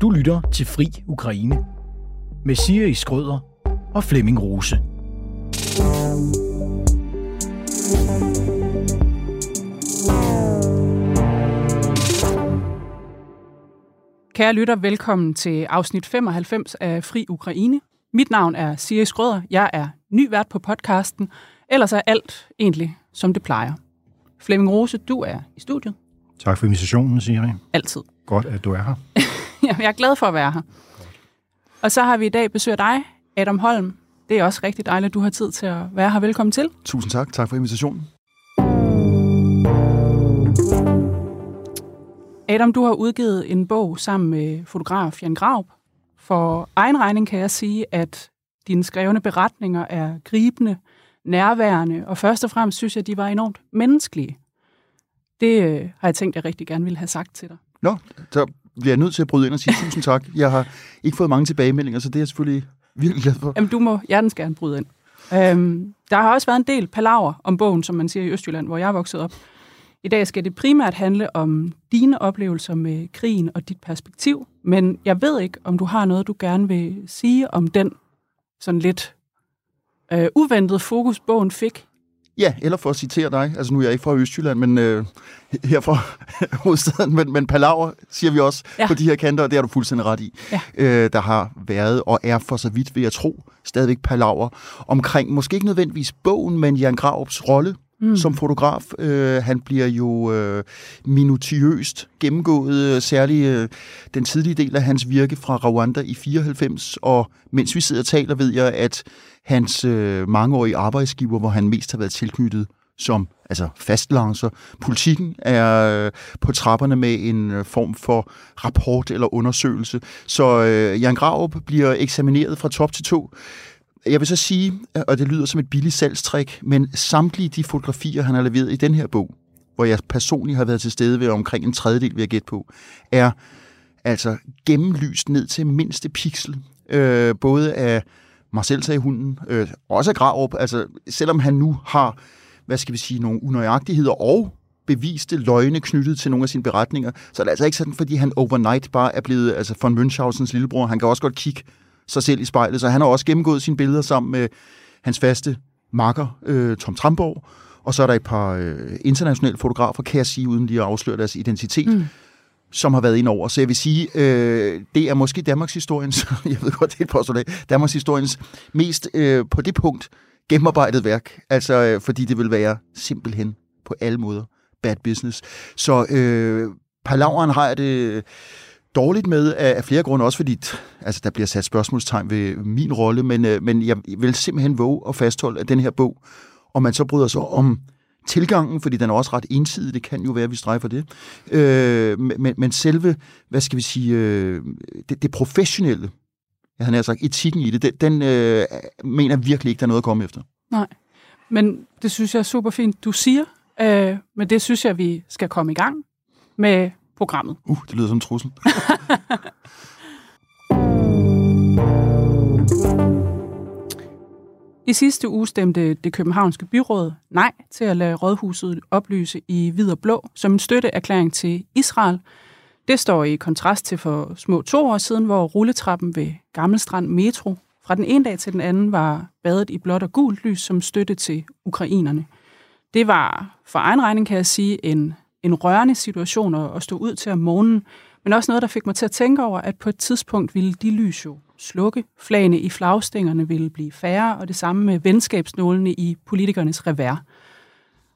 Du lytter til Fri Ukraine med Siri Skrøder og Flemming Rose. Kære lytter, velkommen til afsnit 95 af Fri Ukraine. Mit navn er Siri Skrøder. Jeg er ny vært på podcasten. Ellers er alt egentlig, som det plejer. Flemming Rose, du er i studiet. Tak for invitationen, Siri. Altid. Godt, at du er her. jeg er glad for at være her. Og så har vi i dag besøg af dig, Adam Holm. Det er også rigtig dejligt, at du har tid til at være her. Velkommen til. Tusind tak. Tak for invitationen. Adam, du har udgivet en bog sammen med fotograf Jan Graup. For egen regning kan jeg sige, at dine skrevne beretninger er gribende, nærværende, og først og fremmest synes jeg, at de var enormt menneskelige. Det øh, har jeg tænkt, jeg rigtig gerne ville have sagt til dig. Nå, så bliver jeg nødt til at bryde ind og sige tusind tak. Jeg har ikke fået mange tilbagemeldinger, så det er jeg selvfølgelig virkelig glad for. Jamen, du må hjertens gerne bryde ind. Øhm, der har også været en del palaver om bogen, som man siger i Østjylland, hvor jeg er vokset op. I dag skal det primært handle om dine oplevelser med krigen og dit perspektiv, men jeg ved ikke, om du har noget, du gerne vil sige om den sådan lidt øh, uventede fokus, bogen fik. Ja, eller for at citere dig, altså nu er jeg ikke fra Østjylland, men øh, her fra hovedstaden, men, men palaver siger vi også ja. på de her kanter, og det har du fuldstændig ret i. Ja. Øh, der har været og er for så vidt, vil jeg tro, stadigvæk palaver omkring, måske ikke nødvendigvis bogen, men Jan Graups rolle mm. som fotograf. Øh, han bliver jo øh, minutiøst gennemgået, øh, særligt øh, den tidlige del af hans virke fra Rwanda i 94, og mens vi sidder og taler, ved jeg, at hans øh, mangeårige arbejdsgiver, hvor han mest har været tilknyttet som altså fastlancer. Politikken er øh, på trapperne med en øh, form for rapport eller undersøgelse. Så øh, Jan Graup bliver eksamineret fra top til to. Jeg vil så sige, og det lyder som et billigt salgstrik, men samtlige de fotografier, han har leveret i den her bog, hvor jeg personligt har været til stede ved omkring en tredjedel, vil jeg gætte på, er altså gennemlyst ned til mindste pixel. Øh, både af Marcel sagde hunden, øh, også af Graup, altså selvom han nu har, hvad skal vi sige, nogle unøjagtigheder og beviste løgne knyttet til nogle af sine beretninger, så er det altså ikke sådan, fordi han overnight bare er blevet altså von Münchhausens lillebror. Han kan også godt kigge sig selv i spejlet, så han har også gennemgået sine billeder sammen med hans faste makker, øh, Tom Tramborg, og så er der et par øh, internationale fotografer, kan jeg sige, uden lige at afsløre deres identitet, mm. som har været ind over. Så jeg vil sige, øh, det er måske Danmarks historiens, jeg ved godt, det er et postulat, Danmarks historiens mest øh, på det punkt gennemarbejdet værk. Altså, øh, fordi det vil være simpelthen på alle måder bad business. Så øh, palaveren har jeg det dårligt med af flere grunde, også fordi altså, der bliver sat spørgsmålstegn ved min rolle, men, øh, men jeg vil simpelthen våge at fastholde, at den her bog, og man så bryder sig om tilgangen, fordi den er også ret ensidig, det kan jo være, at vi strejfer det, øh, men, men selve, hvad skal vi sige, øh, det, det professionelle, jeg havde sagt, etikken i det, den, den øh, mener virkelig ikke, der er noget at komme efter. Nej, men det synes jeg er super fint, du siger, øh, men det synes jeg, vi skal komme i gang med programmet. Uh, det lyder som en trussel. I sidste uge stemte det københavnske byråd nej til at lade rådhuset oplyse i hvid og blå som en støtteerklæring til Israel. Det står i kontrast til for små to år siden, hvor rulletrappen ved Gammelstrand Metro fra den ene dag til den anden var badet i blåt og gult lys som støtte til ukrainerne. Det var for egen regning, kan jeg sige, en en rørende situation at stå ud til om morgenen, men også noget, der fik mig til at tænke over, at på et tidspunkt ville de lys jo slukke. Flagene i flagstængerne ville blive færre, og det samme med venskabsnålene i politikernes revær.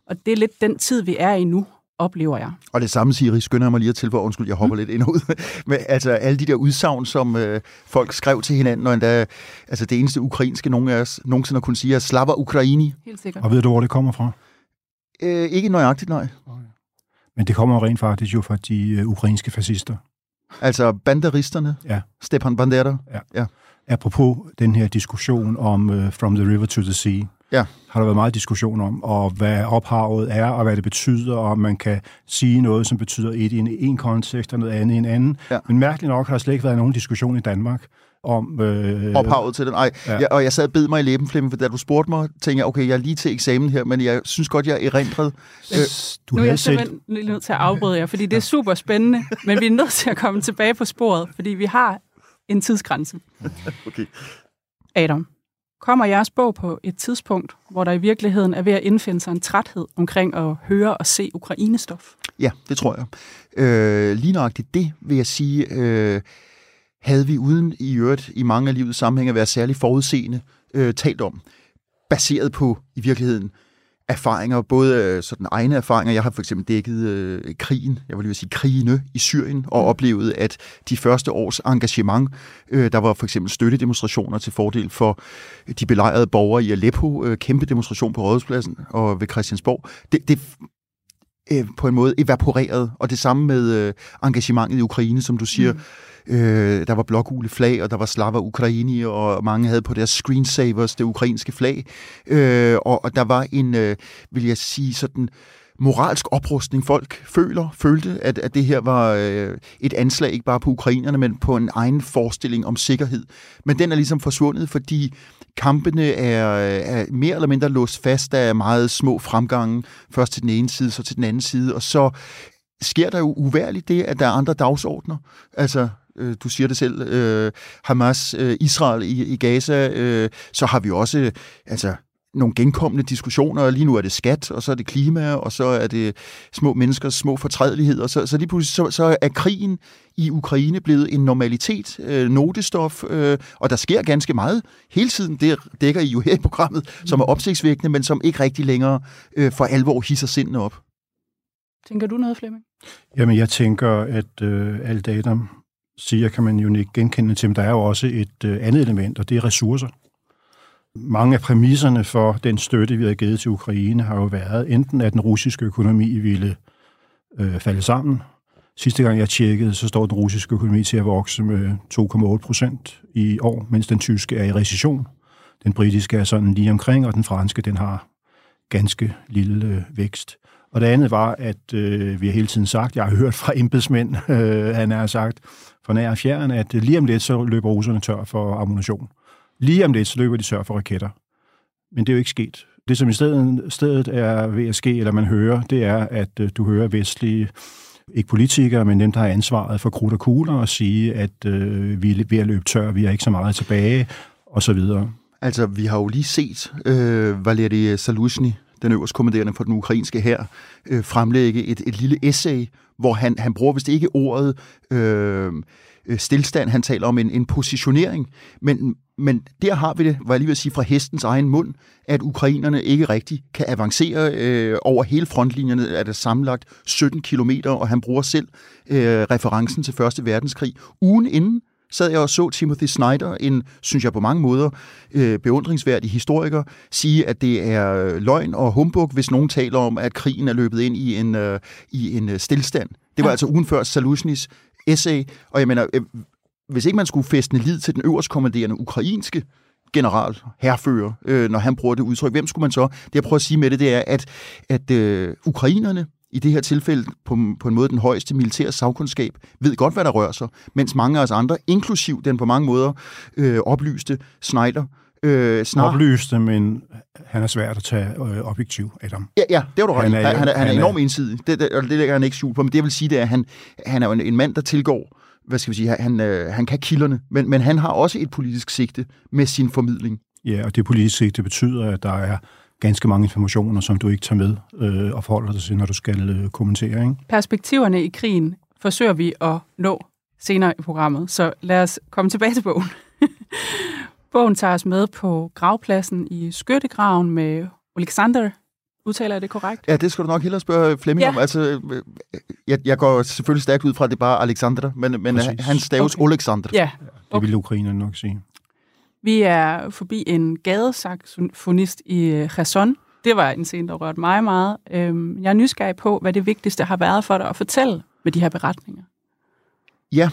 Og det er lidt den tid, vi er i nu, oplever jeg. Og det samme, Siri, skynder jeg mig lige at tilføje, undskyld, jeg hopper mm. lidt ind og ud, men altså alle de der udsagn, som øh, folk skrev til hinanden, og endda, altså det eneste ukrainske, nogen af os nogensinde har kunnet sige, er Slava Ukraini. Helt sikkert. Og ved du, hvor det kommer fra? Øh, ikke nøjagtigt, nej. Okay. Men det kommer rent faktisk jo fra de uh, ukrainske fascister. Altså banderisterne? Ja. Stepan Bandera? Ja. ja. Apropos den her diskussion om uh, From the River to the Sea, Ja. Har der været meget diskussion om, og hvad ophavet er, og hvad det betyder, og om man kan sige noget, som betyder et i en, en kontekst, og noget andet i en anden. Ja. Men mærkeligt nok har der slet ikke været nogen diskussion i Danmark om... Øh, ophavet til den. Ej, ja. jeg, og jeg sad og bed mig i læben, Flemming, for da du spurgte mig, tænkte jeg, okay, jeg er lige til eksamen her, men jeg synes godt, jeg er erindret. Øh, du nu er jeg set... simpelthen nødt til at afbryde jer, fordi det er super spændende, men vi er nødt til at komme tilbage på sporet, fordi vi har en tidsgrænse. okay. Adam, kommer jeres bog på et tidspunkt, hvor der i virkeligheden er ved at indfinde sig en træthed omkring at høre og se Ukrainestof? Ja, det tror jeg. Øh, lige nøjagtigt det vil jeg sige, øh, havde vi uden i øvrigt i mange af livets sammenhænge at være særlig forudseende øh, talt om, baseret på i virkeligheden erfaringer, både øh, sådan egne erfaringer. Jeg har for eksempel dækket øh, krigen, jeg vil lige sige krigene i Syrien, og mm. oplevet, at de første års engagement, øh, der var for eksempel støttedemonstrationer til fordel for de belejrede borgere i Aleppo, øh, kæmpe demonstration på Rådhuspladsen og ved Christiansborg, det, det øh, på en måde evaporeret, og det samme med øh, engagementet i Ukraine, som du siger, mm Øh, der var blågule flag, og der var Slava Ukraini, og mange havde på deres screensavers det ukrainske flag. Øh, og, og der var en, øh, vil jeg sige, sådan moralsk oprustning. Folk føler, følte, at, at det her var øh, et anslag, ikke bare på ukrainerne, men på en egen forestilling om sikkerhed. Men den er ligesom forsvundet, fordi kampene er, er mere eller mindre låst fast af meget små fremgange, først til den ene side, så til den anden side, og så sker der jo uværligt det, at der er andre dagsordner. Altså, øh, du siger det selv, øh, Hamas, øh, Israel i, i Gaza, øh, så har vi også øh, altså, nogle genkommende diskussioner. Lige nu er det skat, og så er det klima, og så er det små menneskers små fortrædeligheder. Så, så lige pludselig så, så er krigen i Ukraine blevet en normalitet, øh, notestof, øh, og der sker ganske meget hele tiden. Det dækker I jo her i programmet, som er opsigtsvækkende, men som ikke rigtig længere øh, for alvor hisser sindene op. Tænker du noget, Flemming? Jamen, jeg tænker, at øh, alt Adam siger, kan man jo ikke genkende til, men der er jo også et øh, andet element, og det er ressourcer. Mange af præmisserne for den støtte, vi har givet til Ukraine, har jo været enten, at den russiske økonomi ville øh, falde sammen. Sidste gang jeg tjekkede, så står den russiske økonomi til at vokse med 2,8 procent i år, mens den tyske er i recession. Den britiske er sådan lige omkring, og den franske, den har ganske lille øh, vækst. Og det andet var, at øh, vi har hele tiden sagt, jeg har hørt fra embedsmænd, øh, han har sagt fra nær fjern, at øh, lige om lidt, så løber russerne tør for ammunition. Lige om lidt, så løber de tør for raketter. Men det er jo ikke sket. Det, som i stedet, stedet er ved at ske, eller man hører, det er, at øh, du hører vestlige, ikke politikere, men dem, der har ansvaret for krudt og kugler, og sige, at øh, vi er ved at løbe tør, vi har ikke så meget tilbage, og så videre. Altså, vi har jo lige set øh, Valeri Saluzhny, den øverste kommanderende for den ukrainske her, øh, fremlægge et, et lille essay, hvor han, han bruger vist ikke ordet øh, øh, stillstand, han taler om en, en positionering, men, men der har vi det, hvor jeg lige vil sige, fra hestens egen mund, at ukrainerne ikke rigtig kan avancere øh, over hele frontlinjerne, er det sammenlagt 17 kilometer, og han bruger selv øh, referencen til Første Verdenskrig. Ugen inden sad jeg og så Timothy Snyder, en, synes jeg på mange måder, øh, beundringsværdig historiker, sige, at det er løgn og humbug, hvis nogen taler om, at krigen er løbet ind i en, øh, i en øh, stillstand. Det var ja. altså ugen før Salushnys essay, og jeg mener, øh, hvis ikke man skulle fæstne lid til den øverst kommanderende ukrainske general, herfører, øh, når han bruger det udtryk, hvem skulle man så? Det jeg prøver at sige med det, det er, at, at øh, ukrainerne i det her tilfælde på, på en måde den højeste militære sagkundskab, ved godt, hvad der rører sig, mens mange af os andre, inklusiv den på mange måder øh, oplyste Snyder, øh, snar... Oplyste, men han er svært at tage øh, objektiv, Adam. Ja, ja det var du ret han er, han, han, er, han er enormt ensidig, det, det, og det lægger han ikke skjul på, men det jeg vil sige, det er, at han, han er jo en, en mand, der tilgår hvad skal vi sige, han, øh, han kan kilderne, men, men han har også et politisk sigte med sin formidling. Ja, og det politiske sigte betyder, at der er ganske mange informationer, som du ikke tager med øh, og forholder dig til, når du skal øh, kommentere. Ikke? Perspektiverne i krigen forsøger vi at nå senere i programmet, så lad os komme tilbage til bogen. bogen tager os med på gravpladsen i skyttegraven med Alexander. Udtaler jeg det korrekt? Ja, det skal du nok hellere spørge Flemming ja. om. Altså, jeg, jeg går selvfølgelig stærkt ud fra, at det er bare Alexander, men, men han staves okay. Alexander. Ja. Okay. Det vil ukrainerne nok sige. Vi er forbi en gadesaxofonist i øh, Kherson. Det var en scene, der rørte mig meget. Øhm, jeg er nysgerrig på, hvad det vigtigste har været for dig at fortælle med de her beretninger. Ja,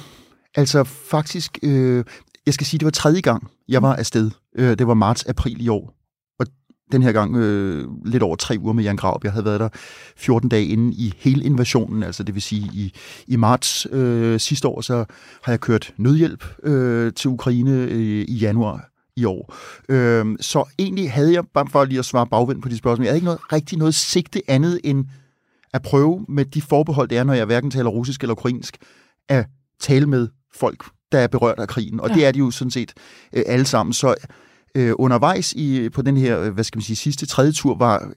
altså faktisk, øh, jeg skal sige, det var tredje gang, jeg var afsted. Øh, det var marts-april i år. Den her gang øh, lidt over tre uger med Jan Graup. Jeg havde været der 14 dage inden i hele invasionen, altså det vil sige i, i marts øh, sidste år, så har jeg kørt nødhjælp øh, til Ukraine øh, i januar i år. Øh, så egentlig havde jeg, bare for lige at svare bagvendt på de spørgsmål, jeg havde ikke noget, rigtig noget sigte andet end at prøve med de forbehold, det er, når jeg hverken taler russisk eller ukrainsk, at tale med folk, der er berørt af krigen. Og ja. det er de jo sådan set øh, alle sammen. Så øh, undervejs i, på den her, øh, hvad skal man sige, sidste tredje tur, var,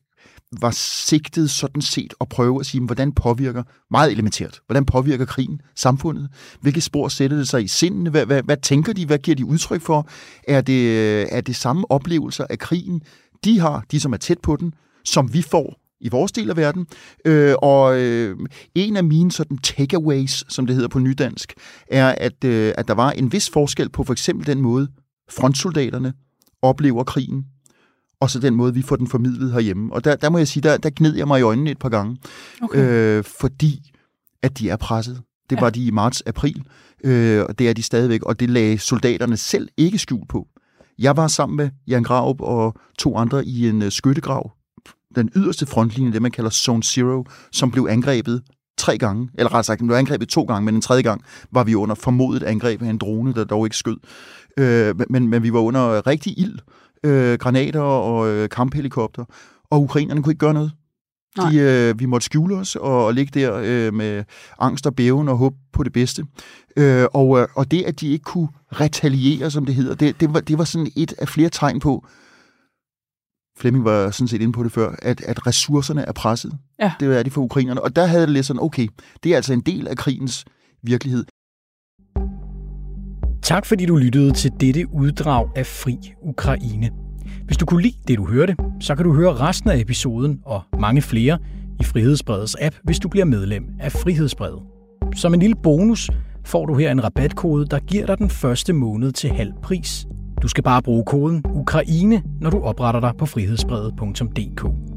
var sigtet sådan set at prøve at sige, hvordan påvirker, meget elementært, hvordan påvirker krigen samfundet? Hvilke spor sætter det sig i sindene? Hvad, hvad, hvad tænker de? Hvad giver de udtryk for? Er det, øh, er det samme oplevelser af krigen, de har, de som er tæt på den, som vi får i vores del af verden. Øh, og øh, en af mine sådan takeaways, som det hedder på nydansk, er, at, øh, at der var en vis forskel på for eksempel den måde, frontsoldaterne oplever krigen, og så den måde, vi får den formidlet herhjemme. Og der, der må jeg sige, der, der gned jeg mig i øjnene et par gange, okay. øh, fordi at de er presset. Det ja. var de i marts-april, øh, og det er de stadigvæk, og det lagde soldaterne selv ikke skjul på. Jeg var sammen med Jan Graup og to andre i en uh, skyttegrav, den yderste frontlinje, det man kalder Zone Zero, som blev angrebet tre gange, eller rettere sagt, den blev angrebet to gange, men en tredje gang var vi under formodet angreb af en drone, der dog ikke skød. Øh, men, men vi var under rigtig ild, øh, granater og øh, kamphelikopter, og ukrainerne kunne ikke gøre noget. De, øh, vi måtte skjule os og, og ligge der øh, med angst og bæven og håbe på det bedste. Øh, og, øh, og det, at de ikke kunne retaliere, som det hedder, det, det, var, det var sådan et af flere tegn på, Flemming var sådan set inde på det før, at, at ressourcerne er presset. Ja. Det er de for ukrainerne. Og der havde det lidt sådan, okay, det er altså en del af krigens virkelighed. Tak fordi du lyttede til dette uddrag af Fri Ukraine. Hvis du kunne lide det, du hørte, så kan du høre resten af episoden og mange flere i Frihedsbredets app, hvis du bliver medlem af Frihedsbredet. Som en lille bonus får du her en rabatkode, der giver dig den første måned til halv pris. Du skal bare bruge koden Ukraine, når du opretter dig på frihedsbrevet.dk.